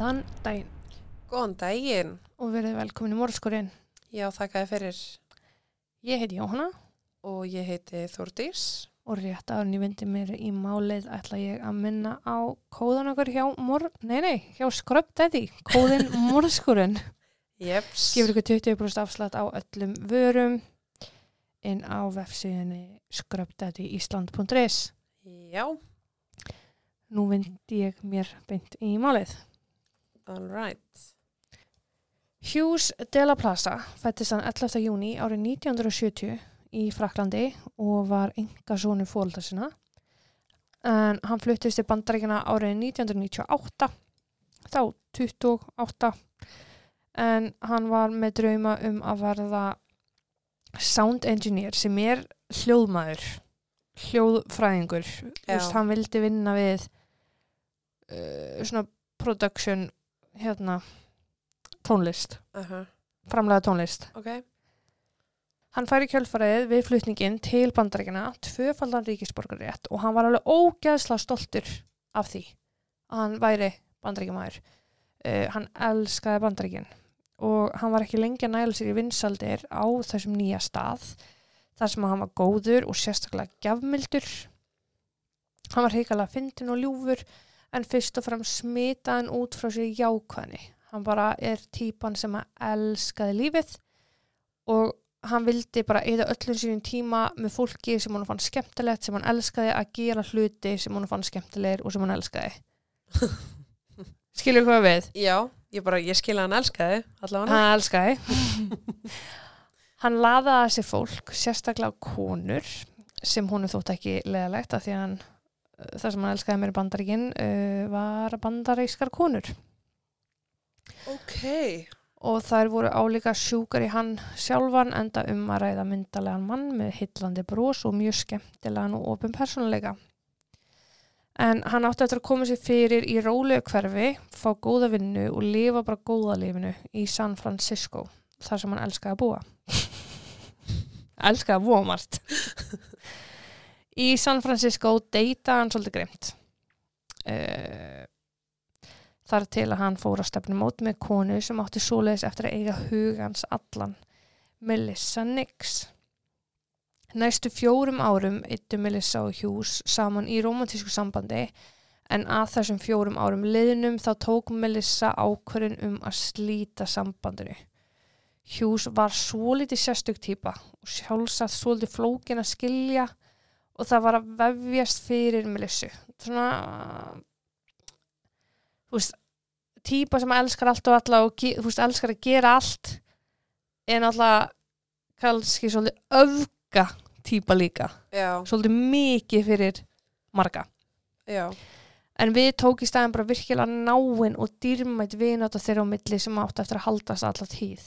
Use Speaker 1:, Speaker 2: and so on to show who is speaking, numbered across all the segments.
Speaker 1: Góðan daginn
Speaker 2: Góðan daginn.
Speaker 1: og verið velkomin í morðskurinn.
Speaker 2: Já, þakka þér fyrir.
Speaker 1: Ég heiti Jóhanna
Speaker 2: Og ég heiti Þórdís.
Speaker 1: og rétt áður en ég vindi mér í málið ætla ég að minna á kóðan okkur hjá mor... Nei, nei, hjá Skröpdæði, kóðin morðskurinn.
Speaker 2: Jeps.
Speaker 1: Gefur ykkur 20% afslætt á öllum vörum inn á vefsíðinni skröpdædiísland.is.
Speaker 2: Já,
Speaker 1: Nú vindi ég mér beint í málið.
Speaker 2: All right.
Speaker 1: Hughes de la Plaza fættist hann 11. júni árið 1970 í Fraklandi og var enga sónu fólta sinna. En hann fluttist til bandaríkina árið 1998, þá 28, en hann var með drauma um að verða sound engineer sem er hljóðmaður, hljóðfræðingur. Hann vildi vinna við uh, svona production, hérna, tónlist
Speaker 2: Uh -huh.
Speaker 1: framlega tónlist.
Speaker 2: Ok.
Speaker 1: Hann færi kjölfarið við flutningin til bandaríkina tvöfaldan ríkisborgarétt og hann var alveg ógeðsla stoltur af því að hann væri bandaríkjamaður. Uh, hann elskaði bandaríkin og hann var ekki lengi að næla sér í vinsaldir á þessum nýja stað þar sem hann var góður og sérstaklega gjafmildur. Hann var heikalega fyndin og ljúfur en fyrst og fremst smitaðan út frá sér jákvæðni. Hann bara er típan sem að elskaði lífið og hann vildi bara eða öllum sínum tíma með fólki sem hann fann skemmtilegt, sem hann elskaði að gera hluti sem hann fann skemmtilegir og sem hann elskaði. Skilur hvað við?
Speaker 2: Já, ég bara, ég skil að hann elskaði, allavega.
Speaker 1: Hann elskaði. hann laðaði að sér fólk, sérstaklega konur sem hún þótt ekki leðalegt að því að hann, það sem hann elskaði mér í bandaríkin uh, var bandarískar konur.
Speaker 2: Ok.
Speaker 1: og þær voru álíka sjúkar í hann sjálfan enda um að ræða myndalegan mann með hillandi brós og mjög skemmtilegan og opin persónuleika. En hann átti eftir að koma sér fyrir í rólegu hverfi, fá góða vinnu og lifa bara góða lifinu í San Francisco, þar sem hann elskaði að búa. elskaði að búa margt. í San Francisco deyta hann svolítið grimt. Uh, þar til að hann fór að stefna mót með konu sem átti svoleiðis eftir að eiga hugans allan, Melissa Nix. Næstu fjórum árum yttu Melissa og Hughes saman í romantísku sambandi en að þessum fjórum árum liðnum þá tók Melissa ákvörðin um að slíta sambandinu. Hughes var svolítið sérstök típa og sjálfsagt svolítið flókin að skilja og það var að vefjast fyrir Melissu. Svona þú veist, típa sem elskar allt og alla og þú veist, elskar að gera allt en alltaf kannski svolítið öfga típa líka
Speaker 2: Já,
Speaker 1: svolítið mikið fyrir marga
Speaker 2: já.
Speaker 1: en við tók í staðin bara virkilega náin og dýrmætt vinátt þeirra á milli sem átt eftir að haldast alla tíð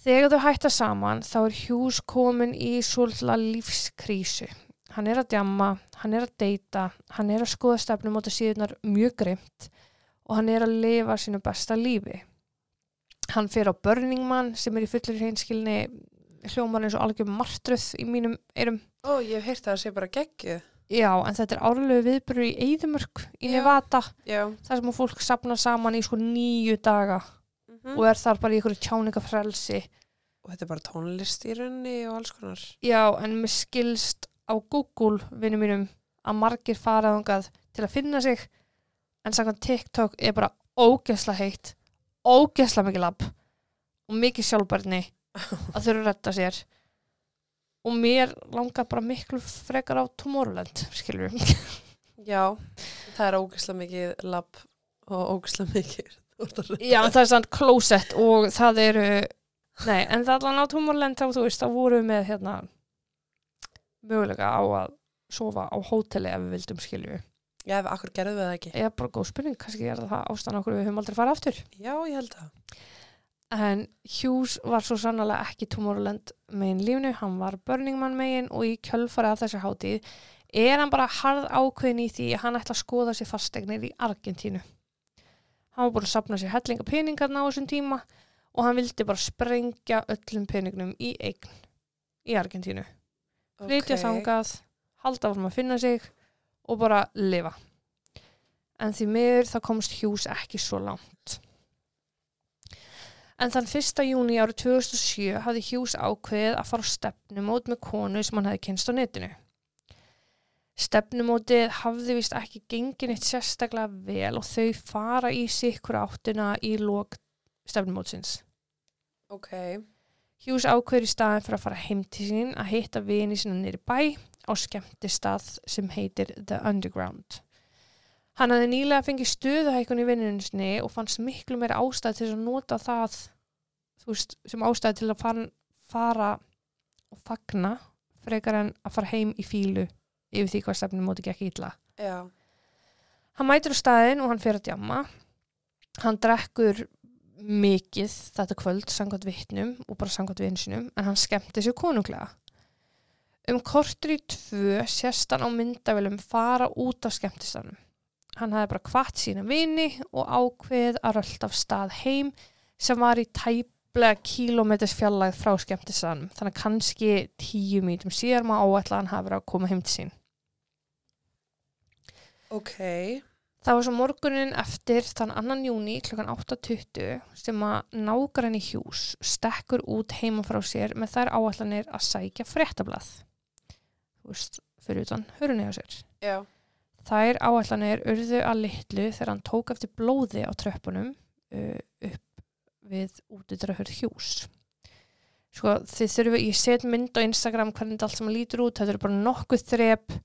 Speaker 1: þegar þau hætta saman þá er Hughes komin í svolítið lífskrísu hann er að djamma, hann er að deyta hann er að skoða stefnum á síðunar mjög grimt og hann er að lifa sínu besta lífi hann fer á Burning Man sem er í fullir hreinskilni hljómar eins og algjör martruð í mínum erum
Speaker 2: Ó, ég hef heyrt að það sé bara geggjuð.
Speaker 1: Já, en þetta er árlegu viðbyrður í Eidumörk í. Nevada,
Speaker 2: Já.
Speaker 1: þar sem fólk sapna saman í sko nýju daga
Speaker 2: Mm
Speaker 1: og er þar bara í einhverju tjáningafrelsi.
Speaker 2: Og þetta er bara tónlist í rauninni og alls konar.
Speaker 1: Já, en mér skilst á Google vinnum mínum að margir faraðangað til að finna sig en samkvæmt TikTok er bara ógesla heitt, ógesla mikið labb og mikið sjálfbærni að þurfa að retta sér og mér langar bara miklu frekar á Tomorrowland, skilur við.
Speaker 2: Já, það er ógislega mikið labb og ógislega mikið.
Speaker 1: Já, en það er samt klósett og það eru, nei, en það allan á Tómorlend þá, þú veist, þá vorum við með hérna mögulega á að sofa á hóteli ef við vildum skilju.
Speaker 2: Já, ef akkur gerðu við það ekki.
Speaker 1: Er bara góð spurning, kannski er það ástæðan okkur við höfum aldrei farið aftur.
Speaker 2: Já, ég held það.
Speaker 1: En Hughes var svo sannlega ekki Tomorrowland megin lífnu, hann var Burning Man megin og í kjölfarið af þessar hátíð er hann bara harð ákveðin í því að hann ætla að skoða sér fastegnir í Argentínu. Hann var búin að sapna sér hellinga peningarna á þessum tíma og hann vildi bara sprengja öllum peningnum í eign í Argentínu. Flytja
Speaker 2: Ok.
Speaker 1: þangað, halda áfram að finna sig og bara lifa. en því miður þá komst Hughes ekki svo langt. En þann 1. júni árið 2007 hafði Hughes ákveðið að fara á stefnumót með konu sem hann hefði kynst á netinu. Stefnumótið hafði vist ekki gengin eitt sérstaklega vel og þau fara í sikkur áttuna í lók stefnumótsins.
Speaker 2: Ok.
Speaker 1: Hughes ákveður í staðin fyrir að fara heim til sín að hitta vini sína nýri bæ á skemmti stað sem heitir The Underground. Hann hafði nýlega fengið stöðuhækun í vinnunum sinni og fannst miklu meira ástæð til að nota það veist, sem ástæð til að fara, fara og fagna frekar en að fara heim í fílu yfir því hvað stefnum móti illa.
Speaker 2: Já.
Speaker 1: Hann mætur á staðin og hann fer að djamma. Hann drekkur mikið þetta kvöld sangvært vittnum og bara sangvært vinsinum en hann skemmti sér konunglega. Um kortur í tvö sérst hann á myndavölum fara út af skemmtistanum. Hann hafði bara kvart sína vini og ákveð að rölda af stað heim sem var í tæplega kílómeters fjallæð frá skemmtistanum þannig kannski tíu mítum síðar maður áætla hann hafi verið að koma heim til sín.
Speaker 2: Ok.
Speaker 1: Það var svo morgunin eftir þann annan júni klukkan 8.20 sem að nágrann í hjús stekkur út heima frá sér með þær áallanir að sækja fréttablað. Þú veist, fyrir utan hörunni á sér.
Speaker 2: Já.
Speaker 1: Þær áallanir urðu að litlu þegar hann tók eftir blóði á tröppunum uh, upp við útidrahörð hjús. Sko þið þurfu, ég set mynd á Instagram hvernig þetta allt sem lítur út, þetta eru bara nokkuð þrep,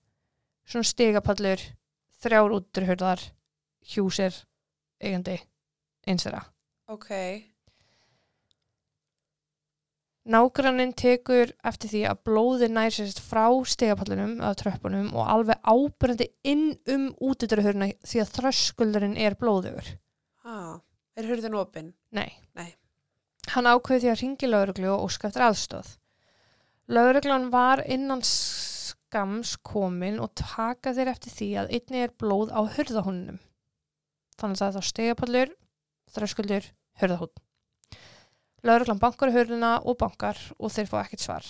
Speaker 1: svona stigapallur, þrjár útidrahörðar, hjúsir, eigandi, eins þeirra.
Speaker 2: Ok.
Speaker 1: Nágranninn tekur eftir því að blóði nær sérst frá stegapallunum eða tröppunum og alveg ábyrjandi inn um útidrahörna því að þröskuldurinn er blóðugur.
Speaker 2: Ah. Er hurðin opinn?
Speaker 1: Nei.
Speaker 2: Nei.
Speaker 1: Hann ákveði því að ringi lauruglu og óska eftir aðstóð. Lauruglan var innan skams komin og taka þeir eftir því að einni er blóð á hurðahúnum. Þannig að það stegapallur, þröskuldur, hurðahún. Lauruglan bankar hurðina og bankar og þeir fá ekkert svar.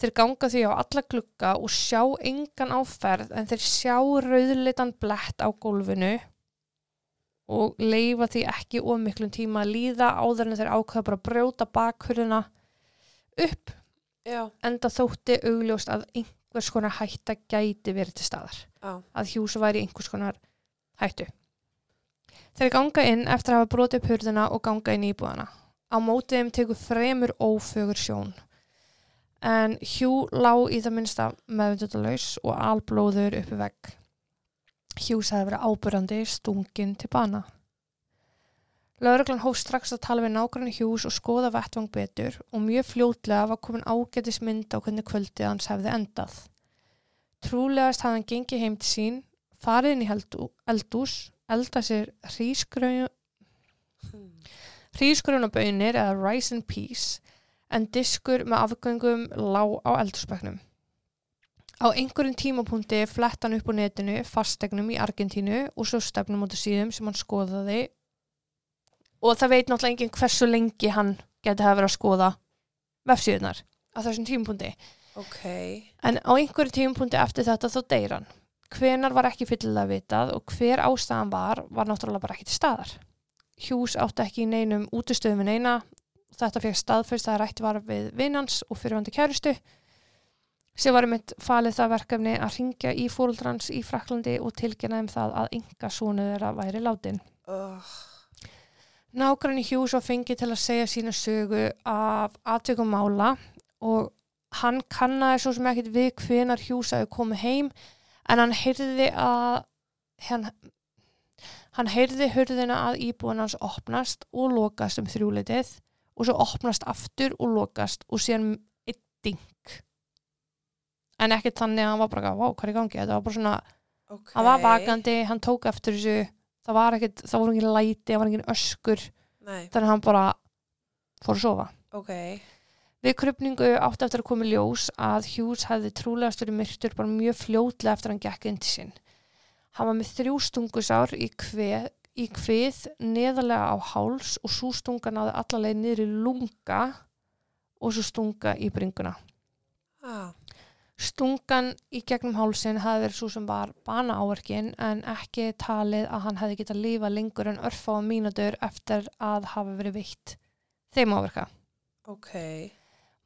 Speaker 1: Þeir ganga því á alla glugga og sjá engan áferð en þeir sjá rauðlitan blett á gólfinu og leifa því ekki ómiklum tíma að líða áður en þeir ákveða bara að brjóta bakhurðina upp
Speaker 2: Já.
Speaker 1: enda þótti augljóst að einhvers konar hætta gæti verið til staðar.
Speaker 2: Já.
Speaker 1: Að hjúsa væri einhvers konar hættu. Þeir ganga inn eftir að hafa brotið upp hurðina og ganga inn í íbúðana. Á mótið þeim tekur fremur ófögur sjón. En Hjú lá í það minnsta meðvindutalaus og alblóður uppi vegg. Hjús hefði verið ábyrjandi stungin til bana. Lauruglan hóf strax að tala við nágrann Hjús og skoða vettvang betur og mjög fljótlega var komin ágætis mynd á hvernig kvöldið hans hefði endað. Trúlegast hafði hann gengið heim til sín, farið inn í eldú- eldús, eldað sér hrísgröun hrísgrunabönir eða rice and peas en diskur með afgöngum lá á eldurspeknum. Á einhverjum tímapunkti flett hann upp á netinu fastegnum í Argentínu og svo stefnum af síðum sem hann skoðaði og það veit náttúrulega enginn hversu lengi hann geti hafa verið að skoða vefsíðunar á þessum tímapunkti.
Speaker 2: Ok.
Speaker 1: En á einhverju tímapunkti eftir þetta þá deyr hann. Hvenar var ekki fyllilega vitað og hver ástæðan var, var náttúrulega bara ekki til staðar. Hjús átti ekki í neinum útustöðum við neina. Þetta fekk staðfyrst að rætt var við vinnans og fyrirvandi kærustu sem var mitt falið það verkefni að ringja í fóruldrans í Fraklandi og tilkynna þeim það að enga sónu þeirra væri látin.
Speaker 2: Uh.
Speaker 1: Nágrann Hjús var fengið til að segja sína sögu af atvikum mála og hann kannaði svo sem ekkit við hvenar Hjús hafi komið heim en hann heyrði að hann, hann heyrði hurðina að íbúin hans opnast og lokast um þrjúleitið og svo opnast aftur og lokast og síðan eitt ding en ekkert þannig að hann var bara, hvað er í gangi þetta var bara svona,
Speaker 2: Ok.
Speaker 1: hann var vakandi hann tók eftir þessu það var ekkert, það voru engin læti, það var engin öskur
Speaker 2: Nei.
Speaker 1: þannig að hann bara fór að sofa
Speaker 2: Ok.
Speaker 1: Við krupningu átti eftir að koma í ljós að Hughes hefði trúlega störu myrtur bara mjög fljótlega eftir að hann gekk inn til sinn. Hann var með þrjú stungusár í kvið, í kvið neðarlega á háls og svo stunga náði allarleið niður í lunga og svo stunga í bringuna.
Speaker 2: Ah.
Speaker 1: Stungan í gegnum hálsin hafði verið svo sem var bana áverkin en ekki talið að hann hefði getað lífa lengur en örfáa mínútur eftir að hafa verið veitt þeim áverka.
Speaker 2: Ok.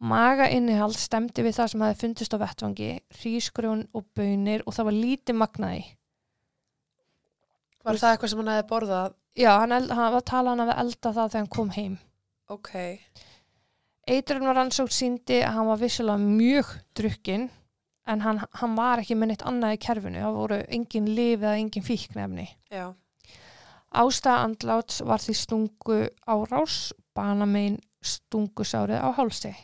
Speaker 1: Maga innihald stemdi við það sem hefði fundist á vettvangi, hrísgrjón og bönir og það var lítið magnaði.
Speaker 2: Var það eitthvað sem hann hefði borðað?
Speaker 1: Já, hann, eld, hann var talað hann að elda það þegar hann kom heim.
Speaker 2: Ok.
Speaker 1: Eitrun var rannsókt síndi að hann var vissulega mjög drukkinn en hann, hann var ekki með neitt annað í kerfinu. Það voru engin lif eða engin fíknefni.
Speaker 2: Já.
Speaker 1: Ástæða andláts var því stungu árás, banamein stungusárið á hálsi.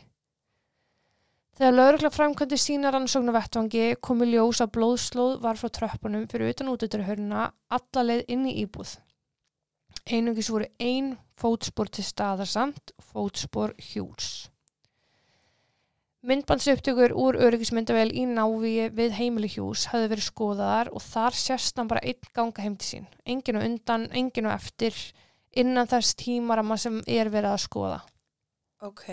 Speaker 1: Þegar laurugla framkvæmdi sína rannsóknu vettvangi komu ljós að blóðslóð var frá tröppunum fyrir utan útuturhöruna alla leið inn í íbúð. Einungis voru ein fótspor til staðar samt fótspor hjúls. Myndbandsupptökur úr öryggismyndavel í návíi við heimili hjús hafði verið skoðaðar og þar sérst hann bara einn ganga heim til sín. Engin og undan, engin og eftir innan þess tímarama sem er verið að skoða.
Speaker 2: Ok.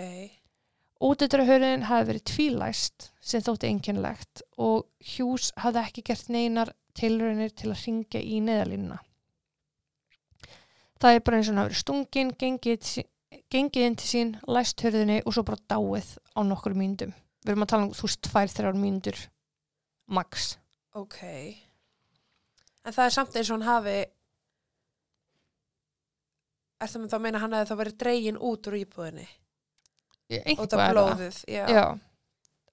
Speaker 1: Útidurahörðin hafði verið tvílæst sem þótti einkennlegt og hjús hafði ekki gert neinar tilraunir til að ringja í neðalínuna. Það er bara eins og hann hafi verið stungin, gengið, gengið inn til sín, læst hörðinni og svo bara dáið á nokkur mínútum. Við erum að tala um þú veist tvær, þrjár mínútur max.
Speaker 2: Ok. En það er samt eins og hann hafi Er það með þá að meina að hann hefði þá verið dregin út úr íbúðinni? Út af
Speaker 1: það.
Speaker 2: blóðið, já.
Speaker 1: Já.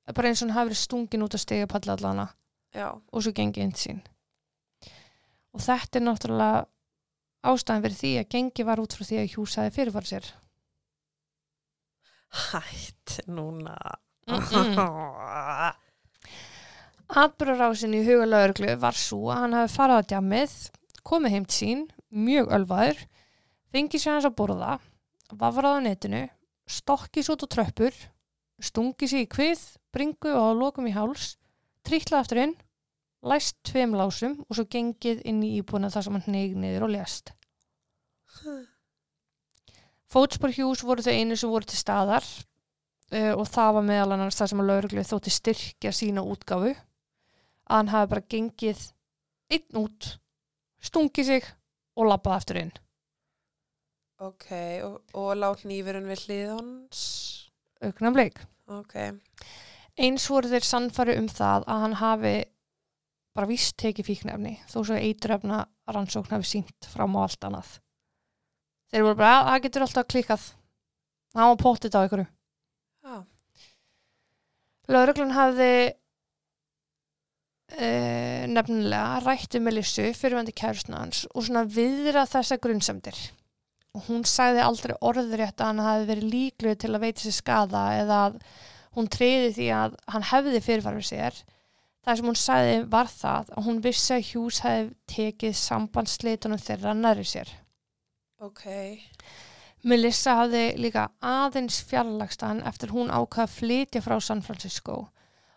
Speaker 1: Það bara eins og hann hafi verið stungin út að stiga palli allana.
Speaker 2: Já.
Speaker 1: og svo gengið inn til sín. Og þetta er náttúrulega ástæðan fyrir því að gengi var út frá því að hjús hafi fyrirfara sér.
Speaker 2: Hætt núna.
Speaker 1: Atbyrðarásin í huga lauruglu var svo að hann hafi farið á djamið, komið heim til sín, mjög ölvaður, fengið sér hans að borða, vafrað á netinu, stokkið svo út á tröppur, stungið sér í kvið, bringu og lokum í háls, trýtlað aftur inn, læst tveim lásum og svo gengið inn í íbúna þar sem hann hneig niður og lést. Fótspor hjús voru þau einu sem voru til staðar uh, og það var meðal annars það sem að lauruglu þótti styrkja sína útgáfu að hann hafi bara gengið einn út, stungið sig og labbað aftur inn.
Speaker 2: Ok, og, og lát nýfurinn við hlið hans?
Speaker 1: Augna bleik.
Speaker 2: Ok.
Speaker 1: Eins voru þeir sannfæri um það að hann hafi bara víst tekið fíknefni þó svo eiturefna rannsókn hafi sínt fram á allt annað. Þeir voru bara, "Að, það getur alltaf klikkað. Hann var pottit á ykkur.
Speaker 2: Já.
Speaker 1: Lögreglan hafði uh, nefnilega rætti Melissu fyrirvændi kærusna hans og svona viðra þessa grunnsemdir. Og hún sagði aldrei orðrétt að hann hafi verið líkluð til að veita sér skada eða að hún treyði því að hann hefði fyrirfarið sér. Það sem hún sagði var það að hún vissi að Hughes hefði tekið sambandsleitunum þeirra næri sér.
Speaker 2: Ok.
Speaker 1: Melissa hafði líka aðeins fjarlagst hann eftir hún ákvaða að flytja frá San Francisco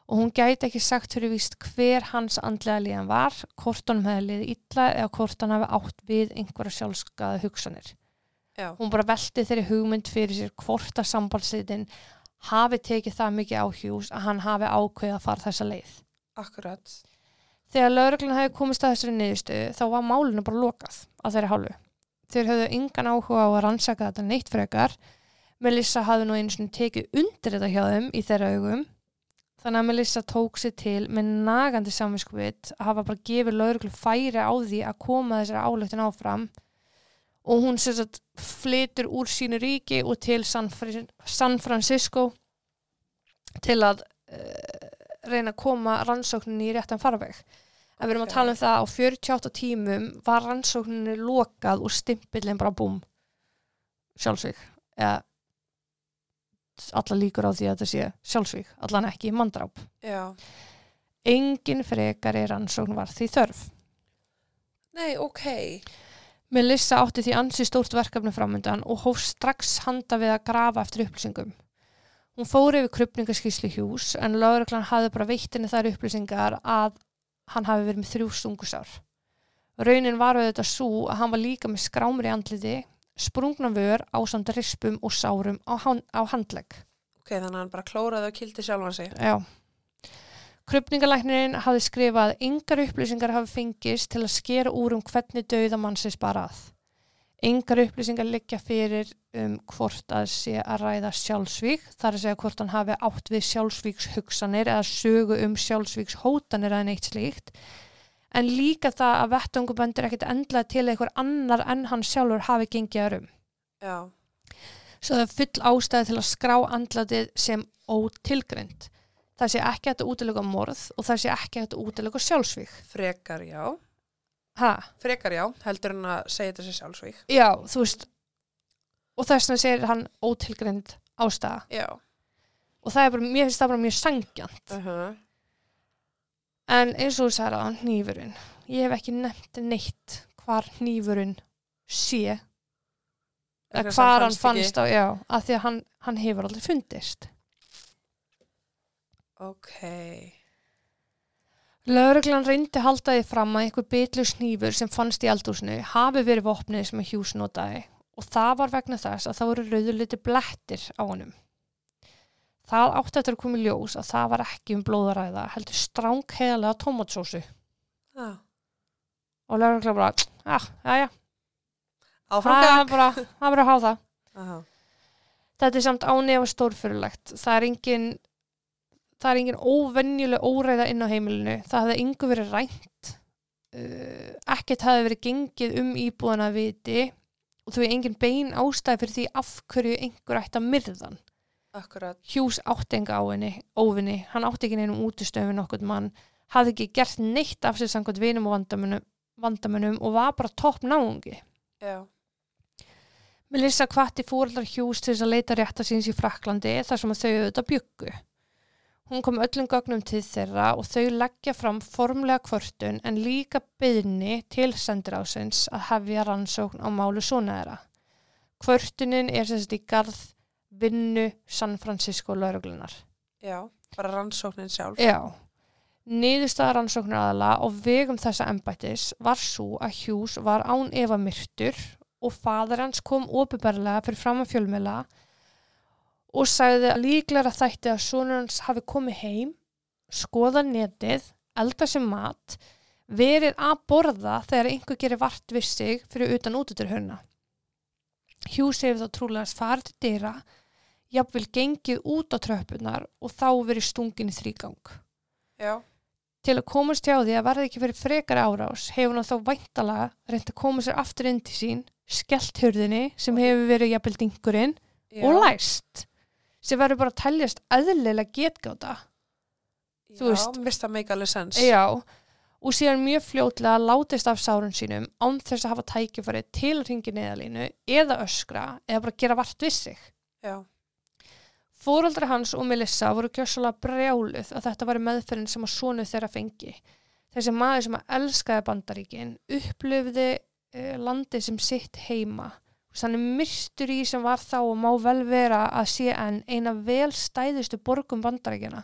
Speaker 1: og hún gæti ekki sagt fyrir víst hver hans andlega líðan var, hvort hann hefði liðið illa eða hvort hann hefði átt við einhverja sjálfskaða hugsanir.
Speaker 2: Já.
Speaker 1: Hún bara velti þeirri hugmynd fyrir sér hvort að sambandslitin hafi tekið það mikið á Hughes að hann hafi ákveðið að fara þessa leið.
Speaker 2: Akkurat.
Speaker 1: Þegar lauruglan hefði komist að þessari niðurstöðu þá var málinu bara lokað að þeirri hálfu. Þeir höfðu engan áhuga á að rannsaka þetta neitt frekar. Melissa hafði nú einu svona tekið undir þetta hjá þeim í þeirra augum. Þannig að Melissa tók sér til með nagandi samvinskupið að hafa bara gefið lauruglu færi á því að koma þessari álöktin áfram og hún sér að flytur úr sínu ríki og til San, Fri San Francisco til að uh, reyna að koma rannsókninni í réttan farveg. En við erum að tala um það að á 48 tímum var rannsókninni lokað og stimpillin bara búm sjálfsvík. Eða alla líkur á því að þetta sé sjálfsvík, allan ekki mandráp.
Speaker 2: Já.
Speaker 1: Engin frekari rannsókn var því þörf.
Speaker 2: Nei, ok.
Speaker 1: Melissa átti því ansi stórt verkefni framöndan og hóf strax handa við að grafa eftir upplýsingum. Hún fór yfir krupningaskísli hjús en lögreglan hafði bara veitt henni þær upplýsingar að hann hafi verið með þrjú stungusár. Raunin var auðvitað svo að hann var líka með skrámur í andliti, sprungna vör á samt rispum og sárum á, han á handlegg.
Speaker 2: Ok, þannig að hann bara klóraði og kildi sjálfan sig.
Speaker 1: Já. Krupningalæknirinn hafði skrifað yngar upplýsingar hafi fengist til að skera úr um hvernig dauða mannsins bara að. Yngar upplýsingar liggja fyrir um hvort að sé að ræða sjálfsvík, þar að segja hvort hann hafi átt við sjálfsvíks hugsanir eða sögu um sjálfsvíks hótanir eða neitt slíkt. En líka það að vettunguböndir ekkit endla til einhver annar en hann sjálfur hafi gengið að rum.
Speaker 2: Já.
Speaker 1: Svo það er full ástæði til að skrá andlatið sem ótilgrind. Það sé ekki að útilega morð og það sé ekki að útilega sjálfsvík.
Speaker 2: Frekar já.
Speaker 1: Ha?
Speaker 2: Frekar já, heldur en að segja þetta sér sjálfsvík.
Speaker 1: Já, þú veist, og þess vegna segir hann ótilgrind ástæða.
Speaker 2: Já.
Speaker 1: Og það er bara, mér finnst það bara mjög sangjant.
Speaker 2: Uh -huh.
Speaker 1: En eins og þú sagði að hnífurinn, ég hef ekki nefnt neitt hvar hnífurinn sé, eða hvar hann fannst á, já, að því að hann, hann hefur aldrei fundist.
Speaker 2: Ok.
Speaker 1: Lögreglan reyndi að halda því fram að einhver bitlu snífur sem fannst í eldúsinu hafi verið vopnið sem að Hughes notaði og það var vegna þess að það voru rauðuliti blettir á honum. Það átti eftir að koma í ljós að það var ekki um blóðaræða heldur stráng heiðalega tomatsósu
Speaker 2: Já.
Speaker 1: og lögreglan bara, ah, já, já, það er bara, það að hafa það.
Speaker 2: Aha.
Speaker 1: Þetta er samt ánefa stórfyrirlegt. Það er engin, það er engin óvenjuleg óræða inn á heimilinu. Það hefði yngu verið rænt. Uh, ekkert hefði verið gengið um íbúðana viti og þú er engin bein ástæði fyrir því af hverju einhver ætti að myrðan.
Speaker 2: Akkurat.
Speaker 1: Hjús átti enga á henni, óvinni, hann átti ekki neinum útustöfin nokkuð mann, hafði ekki gert neitt af sér samkvæmt vinum og vandamönnum, vandamönnum og var bara topp náungi.
Speaker 2: Já.
Speaker 1: Melissa hvatti fóreldrar Hughes til þess að leita rétta síns í Fraklandi þar sem þau auðvitað byggu. Hún kom öllum gögnum til þeirra og þau leggja fram formlega kvörtun en líka byðni til sendirásins að hefja rannsókn á málu svona þeirra. Kvörtunin er sérst í garð vinnu San Francisco lauruglunar.
Speaker 2: Já. Bara rannsóknin sjálf.
Speaker 1: Já. Niðurstaða rannsóknar aðala og vegum þessa embættis var svo að Hughes var án efa myrtur og fadur hans kom opiðberlega fyrir fram að fjölmela og sagði að líklega þætti að sonur hans hafi komið heim, skoða netið, elda sem mat, verið að borða þegar einhver gerir vart við sig fyrir utan útutur hörna. Hughes hefur þá trúlega farið til dyra, jafnvel gengið út á tröppunar og þá verið stungin í þrýgang.
Speaker 2: Já.
Speaker 1: Til að komast hjá því að verði ekki fyrir frekari árás hefur hann þá væntalega reynt að koma sér aftur inn til sín, skellt hurðinni sem hefur verið jafnvel dingurinn og læst sem verður bara að teljast eðlilega getgáta.
Speaker 2: Já, það make alveg sens.
Speaker 1: Já, og síðan mjög fljótlega látist af sárun sínum án þess að hafa tækifæri til að ringi neðalínu eða öskra eða bara gera vart við sig.
Speaker 2: Já.
Speaker 1: Fóraldri hans og Melissa voru gjössalega brjáluð að þetta var meðferðin sem að sonu þeirra fengi. Þessi maður sem að elskaði bandaríkin upplöfði uh, landi sem sitt heima. Þannig myrstur í sem var þá og má vel vera að sé enn eina vel stæðustu borgum bandaríkina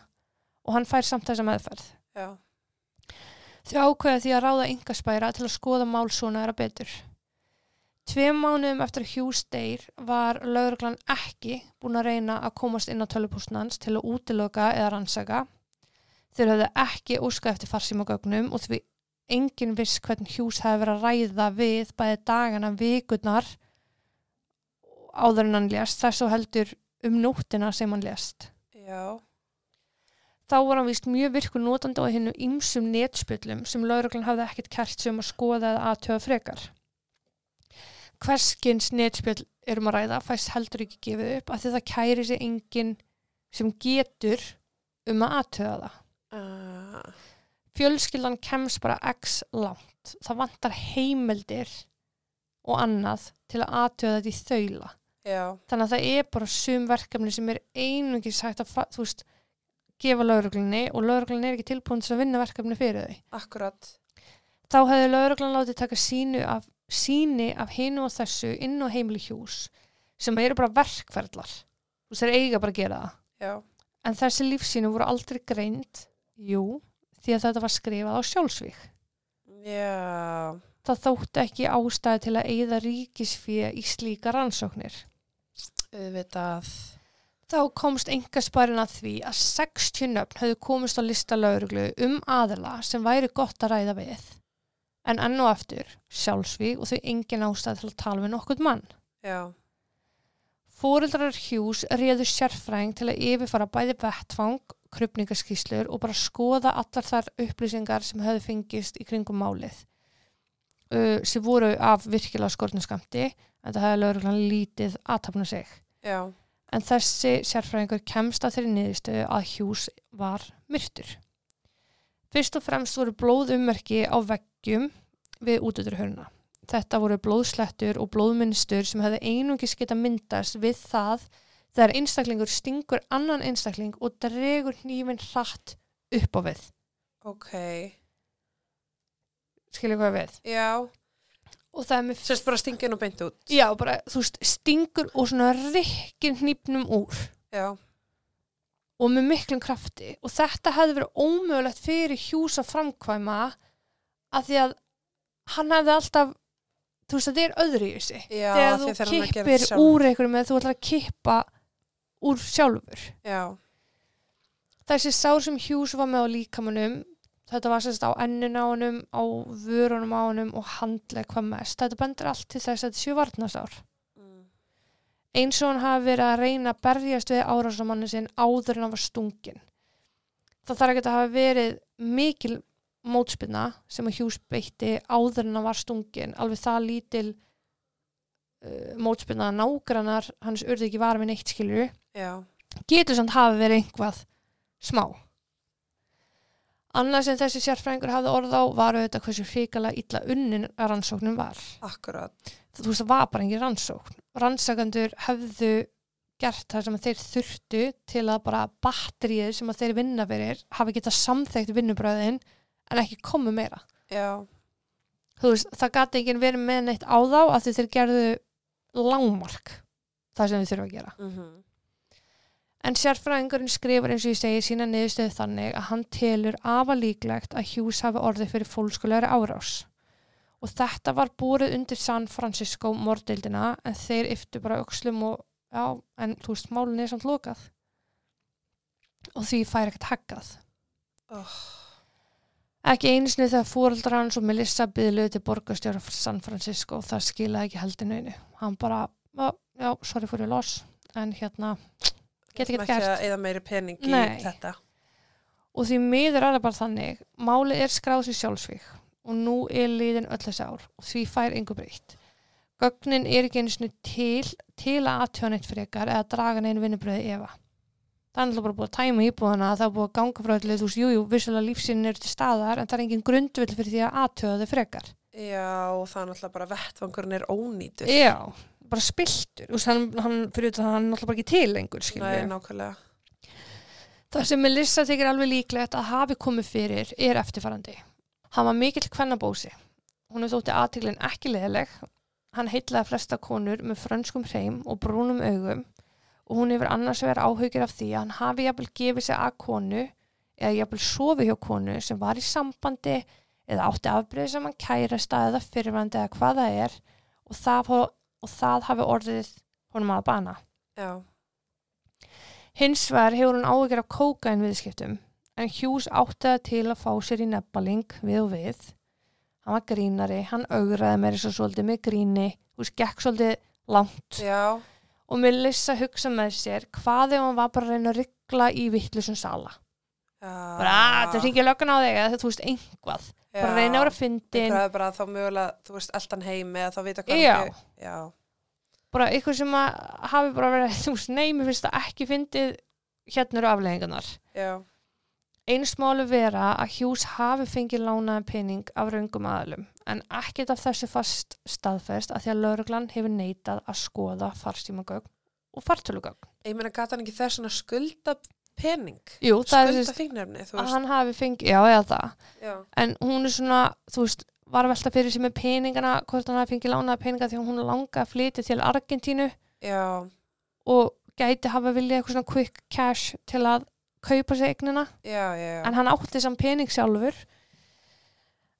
Speaker 1: og hann fær samt þessa meðferð.
Speaker 2: Já.
Speaker 1: Þau ákveða því að ráða yngaspæra til að skoða mál svona þeirra betur. Tveim mánuðum eftir Hughes deyr var lauruglan ekki búin að reyna að komast inn á tölupúsnans til að útiloka eða rannsaka. Þeir höfðu ekki óskað eftir farsímagögnum og því enginn viss hvern Hughes hefði verið að ræða við bæði dagana, vikurnar áður en hann lést, þess og heldur um nóttina sem hann lést.
Speaker 2: Já.
Speaker 1: Þá var hann vist mjög virkur notandi á hennu ymsum netspjöllum sem lauruglan hafði ekkert kert sem að skoða eða aðtöða frekar. Hverskins netspjöll erum að ræða fæst heldur ekki gefið upp að það kæri sig enginn sem getur um að aðtöða það.
Speaker 2: Uh,
Speaker 1: Fjölskyldan kemst bara x langt. Það vantar heimildir og annað til að aðtöða þetta í þaula.
Speaker 2: Já.
Speaker 1: Þannig að það er bara sum verkefni sem er einungis hægt að þú veist, gefa lauruglunni og lauruglunni er ekki tilbúin til að vinna verkefni fyrir þau.
Speaker 2: Akkurat.
Speaker 1: Þá hefði lauruglan látið taka sínu af, síni af hinu og þessu inn á heimili hjús sem eru bara verkferðlar. Þú veist, þeir eiga bara að gera það.
Speaker 2: Já.
Speaker 1: En þessi lífsínu voru aldrei greind, jú, því að þetta var skrifað á sjálfsvík.
Speaker 2: Já.
Speaker 1: Það þótti ekki ástæði til að eigða ríkisfíða í slíka rannsóknir.
Speaker 2: Auðvitað.
Speaker 1: þá komst engasparinn að því að 60 nöfn höfðu komist á lista lauruglu um aðila sem væri gott að ræða við. En enn og aftur, sjálfsvíg og þau engin ástæð til að tala við nokkurt mann.
Speaker 2: Já.
Speaker 1: Fóreldrar Hughes réðu sérfræðing til að yfirfara bæði vettfang, krupningaskíslur og bara skoða allar þar upplýsingar sem höfðu fengist í kringum málið. Uh, sem voru af virkilega skortnuskamti en það hefði lauruglan lítið aðtapna sig.
Speaker 2: Já.
Speaker 1: En þessi sérfræðingur kemst að þeirri niðurstöðu að Hughes var myrtur. Fyrst og fremst voru blóðummerki á veggjum við útöðurhöruna. Þetta voru blóðslettur og blóðmynstur sem hefði einungis geta myndast við það þegar einstaklingur stingur annan einstakling og dregur hnífin hratt upp á við.
Speaker 2: Ok.
Speaker 1: Skilja hvað við?
Speaker 2: Já.
Speaker 1: Og það er með...
Speaker 2: Sérst bara stingin og beint út.
Speaker 1: Já, bara, þú veist, stingur og svona rikkir hnífnum úr
Speaker 2: Já.
Speaker 1: og með miklum krafti. Og þetta hefði verið ómögulegt fyrir hjús að framkvæma að því að hann hefði alltaf, þú veist, þetta er öðru í þessi.
Speaker 2: Já,
Speaker 1: þegar þú kippir úr einhverjum eða þú ætlar að kippa úr sjálfur.
Speaker 2: Já.
Speaker 1: Þessi sár sem Hughes var með á líkamanum, þetta var sérst á ennun á honum, á vörunum á honum og handleg hvað mest. Þetta bendur allt til þess að þetta séu varnasár.
Speaker 2: Mm.
Speaker 1: Eins og hann hafi verið að reyna að berjast við árásamannin sinn áður en hann var stungin. Það þarf ekki að hafa verið mikil mótspilna sem að Hughes beitti áður en hann var stungin. Alveg það lítil uh, mótspilna nágrannar hans urði ekki var við neitt skilju.
Speaker 2: Já.
Speaker 1: Getur samt hafi verið einhvað smá. Annað sem þessi sérfræðingur hafði orð á var auðvitað hversu hrikalega illa unnin rannsóknum var.
Speaker 2: Akkurat.
Speaker 1: þú veist það var bara engin rannsókn. Rannsakandur hefðu gert það sem að þeir þurftu til að bara batterið sem að þeir vinna fyrir hafi getað samþekkt vinnubröðin en ekki komu meira.
Speaker 2: Já.
Speaker 1: þú veist það gati enginn verið með neitt á þá að þeir gerðu langmark það sem þeir þurfa að gera.
Speaker 2: Mm
Speaker 1: en sérfræðingurinn skrifar eins og ég segi sína niðurstöðu þannig að hann telur afa líklegt að Hughes hafi orðið fyrir fólkskulegri árás. Og þetta var búrið undir San Francisco mordeildina en þeir yftu bara öxlum og já, en þú veist, málun er samt lokað. Og því fær ekkert haggað.
Speaker 2: Oh.
Speaker 1: ekki einu sinni þegar fóreldrar hans og Melissa byðluði til borgarstjóra San Francisco það skilaði ekki heldur neinu. Hann bara, já, sorry your loss. En hérna, get ekki gert
Speaker 2: að eða meiri pening í
Speaker 1: Nei.
Speaker 2: þetta.
Speaker 1: og því miður er það bara þannig málið er skráð sem sjálfsvík og nú er liðin öll þessi ár og því fær yngur breytt gögnin er ekki einu sinni til til að aðtjóða neitt frekar eða draga neinn vinnubröði efa það er náttúrulega bara búið að tæma íbúðana það er búið að ganga frá öllu, þú veist, jú, jú, vissulega lífsinn er til staðar en það er engin grundvill fyrir því að aðtjóða þau frekar
Speaker 2: Já, og það er náttúrulega bara vettvangurinn er ónýtur.
Speaker 1: já, bara spiltur veist, hann, hann fyrir þetta, hann náttúrulega bara ekki til lengur
Speaker 2: Nei.
Speaker 1: Það sem Melissa þykir alveg líklegt að hafi komið fyrir er eftirfarandi. Hann var mikill kvennabósi. Hún þótti aðtíklinn ekki leðileg. Hann heitlaði flesta konur með frönskum hreim og brúnum augum og hún hefur annars verið áhugir af því að hann hafi jafnvel gefið sig að konu eða jafnvel sofið hjá konu sem var í sambandi eða átti afbreyð sem hann kærasta eða fyrirvændi eða hvað það er og það, og það hafi orðið honum að bana.
Speaker 2: Já.
Speaker 1: Hins vegar hefur hún áhyggjur af kókain viðskiptum en Hughes átti til að fá sér í nebbaling við og við. Hann var grínari, hann augraði mér svo svolítið með gríni, veist, gekk svolítið langt
Speaker 2: Já.
Speaker 1: og með lissa hugsa með sér hvað ef hann var bara að reyna að ryggla í vittlusum sala.
Speaker 2: Já.
Speaker 1: Bara, að það ringið löggan á þig eða þú veist, einhvað. Bara að reyna að vera fyndin,
Speaker 2: Það er bara þá mögulega, þú veist, eldan heim eða þá vita hvað
Speaker 1: Já.
Speaker 2: ge- Já.
Speaker 1: bara eitthvað sem að hafi bara verið, þú veist, nei, mér finnst það ekki fyndið hérna eru afleggingarnar.
Speaker 2: Já.
Speaker 1: Eins málu vera að Hughes hafi fengið lánaðan pening af raungum aðalum en ekkert af þessu fast staðfest að því að lauruglan hefur neitað að skoða farstímagögn og fartölugögn.
Speaker 2: Ég meina, gata hann ekki þess að skulda pening?
Speaker 1: Jú, er
Speaker 2: Skulda fingnefni,
Speaker 1: að hann hafi fengið, já, eða það.
Speaker 2: Já.
Speaker 1: En hún er svona, þú veist, var að velta fyrir sig með peningana, hvort hann hafi fengið lánaða peninga því að hún langaði að flytja til Argentínu
Speaker 2: Já.
Speaker 1: og gæti hafa viljað eitthvað svona quick cash til að kaupa sig eignina.
Speaker 2: Já,
Speaker 1: en hann átti samt pening sjálfur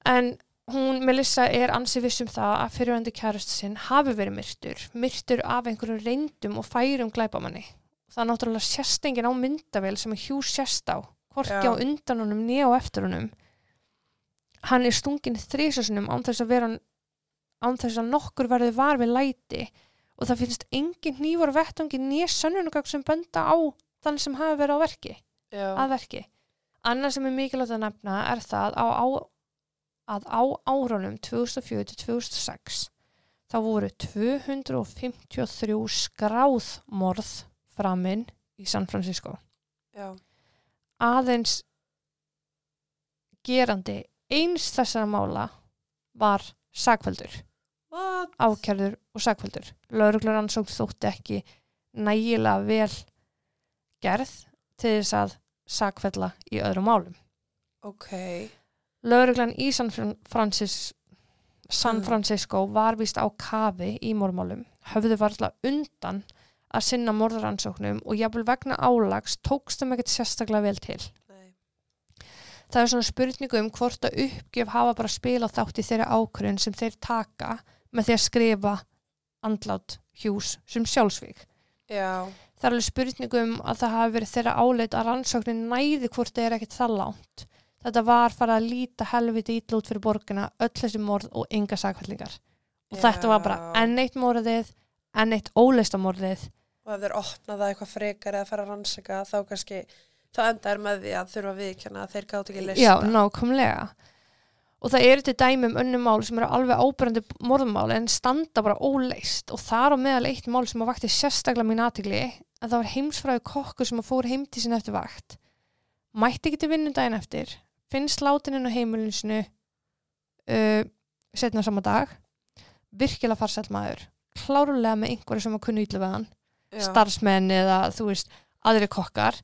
Speaker 1: en hún Melissa er ansi viss um það að fyrirvændi kærust sinn hafi verið myrtur myrtur af einhverjum reyndum og færum glæpamanni það er náttúrulega sérstengin á myndavél sem að Hughes sérst á hvorki
Speaker 2: Já.
Speaker 1: á undan honum nýja á eftir honum hann er stungin þrísasunum án þess að vera án þess að nokkur verði var við læti og það finnst engin nývar vettungi nýja sönnunugögg sem benda á þann sem hafi verið á verki
Speaker 2: Já.
Speaker 1: að verki. Annað sem er mikilvægt að nefna er það á, á, að á árunum 2004 til 2006 þá voru 253 skráð morð framinn í San Francisco.
Speaker 2: Já.
Speaker 1: Aðeins gerandi eins þessara mála var sakveldur,
Speaker 2: What?
Speaker 1: ákjærður og sakveldur. Lauruglur ansókn þótti ekki nægilega vel gerð til þess að sakfella í öðrum málum.
Speaker 2: Ok.
Speaker 1: Lauruglan í San, Fran- Francis, San
Speaker 2: Mm.
Speaker 1: Francisco var vist á kafi í mormálum, höfðu varla undan að sinna morðaransóknum og jafnvel vegna álags tókst þeim ekkert sérstaklega vel til.
Speaker 2: Nei.
Speaker 1: Það er svona spurningu um hvort að uppgjöf hafa bara spila þátt í þeirra ákvörðun sem þeir taka með því að skrifa andlát hjús sem sjálfsvík.
Speaker 2: Já.
Speaker 1: Það er alveg spurningu um að það hafi verið þeirra áleit að rannsóknin næði hvort það er ekkert það langt. Þetta var farið að líta helviti ítla út fyrir borgina, öll þessi morð og enga sakvellingar. Og þetta var bara
Speaker 2: Já.
Speaker 1: enn eitt morðið, enn eitt óleista morðið.
Speaker 2: Og ef þeir opna það eitthvað frekar eða fara að rannsaka þá kannski, þá endar með því að þurfa að viðkjanna að þeir gátt ekki lista.
Speaker 1: Já, nákvæmlega. Og það eru til dæmi um önnum mál sem eru alveg ábyrjandi morðmál en standa bara óleist og þar á meðal eitt mál sem að vakti sérstaklega mín aðtigli en það var heimsfræði kokkur sem að fór heim til sinni eftir vakt. Mætti ekki til vinnundaginn eftir, finnst látininn á heimilinsinu uh, setna sama dag, virkilega farsælt maður, klárulega með einhverju sem að kunna ítlu við hann
Speaker 2: Já.
Speaker 1: starfsmenn eða þú veist aðri kokkar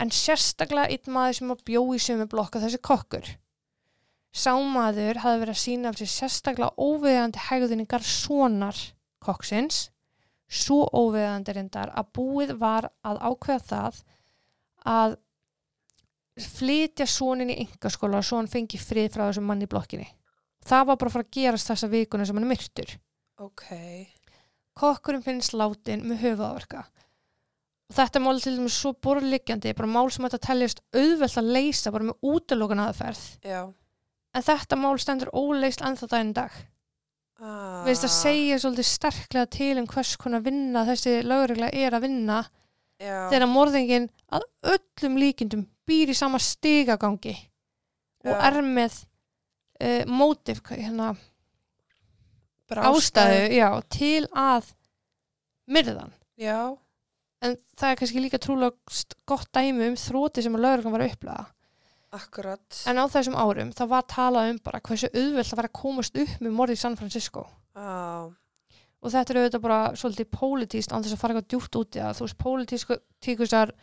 Speaker 1: en sérstaklega einn maður sem að bjó í sömu blokka þessi kokkur Sámaður hafði verið að sína af sér sérstaklega óveðandi hegðuningar sonar kokksins svo óveðandi reyndar að búið var að ákveða það að flytja sonin í yngaskóla og svo hann fengi frið frá þessum manni í blokkinni. Það var bara að fara að gerast þessa vikuna sem hann myrtur
Speaker 2: Ok.
Speaker 1: Kokkurinn finnst látin með höfuðáverka og þetta mál til dæmis svo borðliggjandi bara mál sem þetta teljast auðvelt að leysa bara með útlokun aðferð
Speaker 2: Já.
Speaker 1: en þetta mál stendur óleist ennþá daginn dag
Speaker 2: Ah.
Speaker 1: við veist að segja svolítið sterklega til um hvers konar vinna þessi lögregla er að vinna
Speaker 2: Já.
Speaker 1: þegar morðingin að öllum líkindum býr í sama stigagangi og er með uh, mótif hérna,
Speaker 2: Bara
Speaker 1: ástæðu já, til að myrðan
Speaker 2: Já.
Speaker 1: en það er kannski líka trúlega gott dæmi um þróti sem að lögreglan var að upplega
Speaker 2: Akkurat.
Speaker 1: en á þessum árum þá var talað um bara hversu auðvelt að vera að komast upp með morði í San Francisco
Speaker 2: Já.
Speaker 1: og þetta er auðvitað bara svolítið pólitíst án þess að fara eitthvað djúpt út í það þú veist pólitíkusar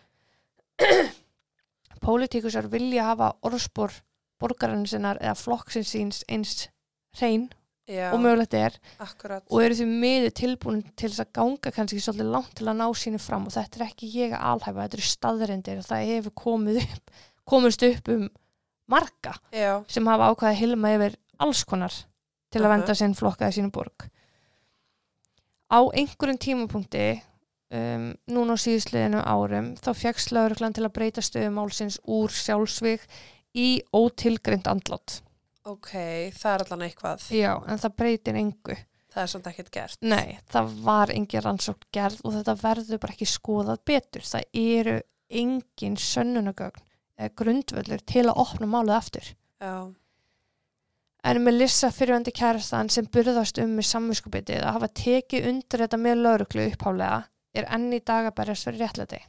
Speaker 1: pólitíkusar vilja hafa orðspor borgarinn sinnar eða flokksins síns eins hrein
Speaker 2: Já.
Speaker 1: og mögulegt er
Speaker 2: Akkurat.
Speaker 1: og eru því miður tilbúin til þess að ganga kannski svolítið langt til að ná sínu fram og þetta er ekki ég að alhæfa, þetta eru staðrendir og það hefur komið upp komist upp um marga
Speaker 2: Já.
Speaker 1: sem hafa ákvaðið að hilma yfir alls konar til að
Speaker 2: Mhm.
Speaker 1: venda sinn flokkaði sínu borg á einhverjum tímapunkti um, núna á síðsliðinu árum þá fegst lauruglan til að breyta stöðum málsins úr sjálfsvík í ótilgrind andlát
Speaker 2: Ok, það er allan eitthvað.
Speaker 1: já, en það breytir engu
Speaker 2: Það er samt ekkert gert.
Speaker 1: Nei, það var engin rannsókn gerð og þetta verður bara ekki skoðað betur. Það eru engin sönnunagögn eða grundvöllur til að opna málið aftur.
Speaker 2: Já.
Speaker 1: En með Lissa fyrirvændi kærastan sem burðast um með samvinskupitið að hafa tekið undir þetta með lauruglu upphálega er enn í dag að berjast fyrir réttlæti.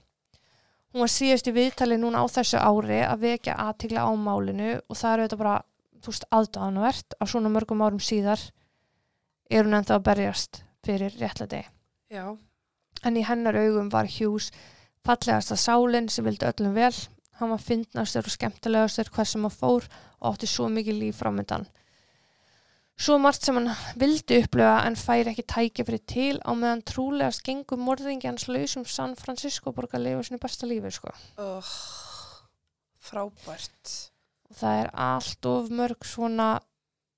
Speaker 1: Hún var síðast í viðtali núna á þessu ári að vekja aðtigla á málinu og það eru þetta bara, þú veist, aðdáðanvert á svona mörgum árum síðar er hún ennþá að berjast fyrir réttlæti.
Speaker 2: Já.
Speaker 1: En í hennar augum var Hughes fallegasta sálinn sem vildi öllum vel. Hann var fyndnastur og skemmtilegastur hvers sem hann fór og átti svo mikið líf framöndan. Svo margt sem hann vildi upplifa en færi ekki tækja fyrir til á meðan trúlegast gengum morðingi hans lausum San Francisco borga að lifa sinni besta lífi sko.
Speaker 2: Oh, frábært.
Speaker 1: Og það er allt of mörg svona,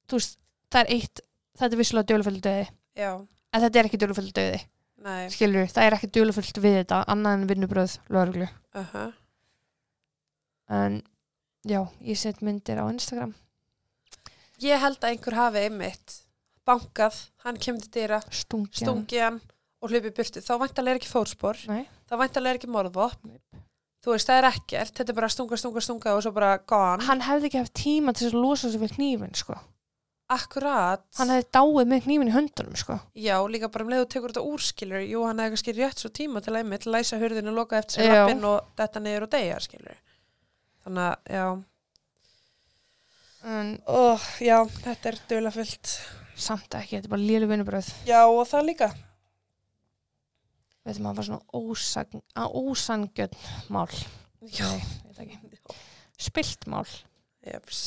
Speaker 1: þú veist, það er eitt, þetta er vissulega döluföldu döði,
Speaker 2: Já.
Speaker 1: en þetta er ekki döluföldu döði.
Speaker 2: nei,
Speaker 1: skilur, það er ekki dölufullt við þetta annað en vinnubröð lögreglu.
Speaker 2: Uh
Speaker 1: en já, ég set myndir á Instagram.
Speaker 2: Ég held að einhver hafi einmitt bankað, hann kemur til dýra
Speaker 1: stungið
Speaker 2: hann. og hlupið burtu. Þá væntalega er ekki fórspor,
Speaker 1: Nei.
Speaker 2: þá væntalega er ekki morðvopn. Þú veist, það er ekkert, þetta er bara stunga, stunga, stunga og svo bara gone,
Speaker 1: hann hefði ekki haft tíma til þess að losa sig við hnífin sko.
Speaker 2: akkurat.
Speaker 1: Hann hefði dáið með hnífin í höndunum sko.
Speaker 2: já, líka bara um leið og tekur þetta úrskilur jú, hann hefði kannski rétt svo tíma til að einmitt læsa hurðinu, loka eftir sér
Speaker 1: Já.
Speaker 2: lappinn og þetta niður og deyja, skilur þannig að, já.
Speaker 1: En
Speaker 2: oh, já, þetta er dölafullt
Speaker 1: samt ekki, þetta er bara lélu vinnubröð
Speaker 2: já, og það líka
Speaker 1: veitum að það var svona ósagn, að ósangjöld mál.
Speaker 2: Já,
Speaker 1: Nei, veit ekki. spilt mál.
Speaker 2: Jeps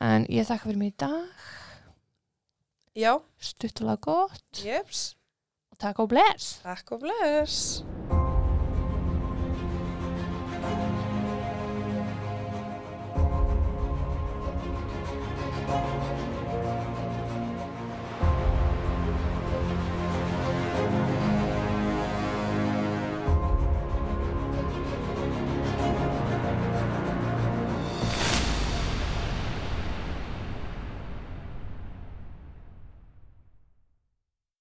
Speaker 1: en ég þakka fyrir mig í dag.
Speaker 2: Já,
Speaker 1: stuttulega gott
Speaker 2: jeps,
Speaker 1: og takk og bless.
Speaker 2: Takk og bless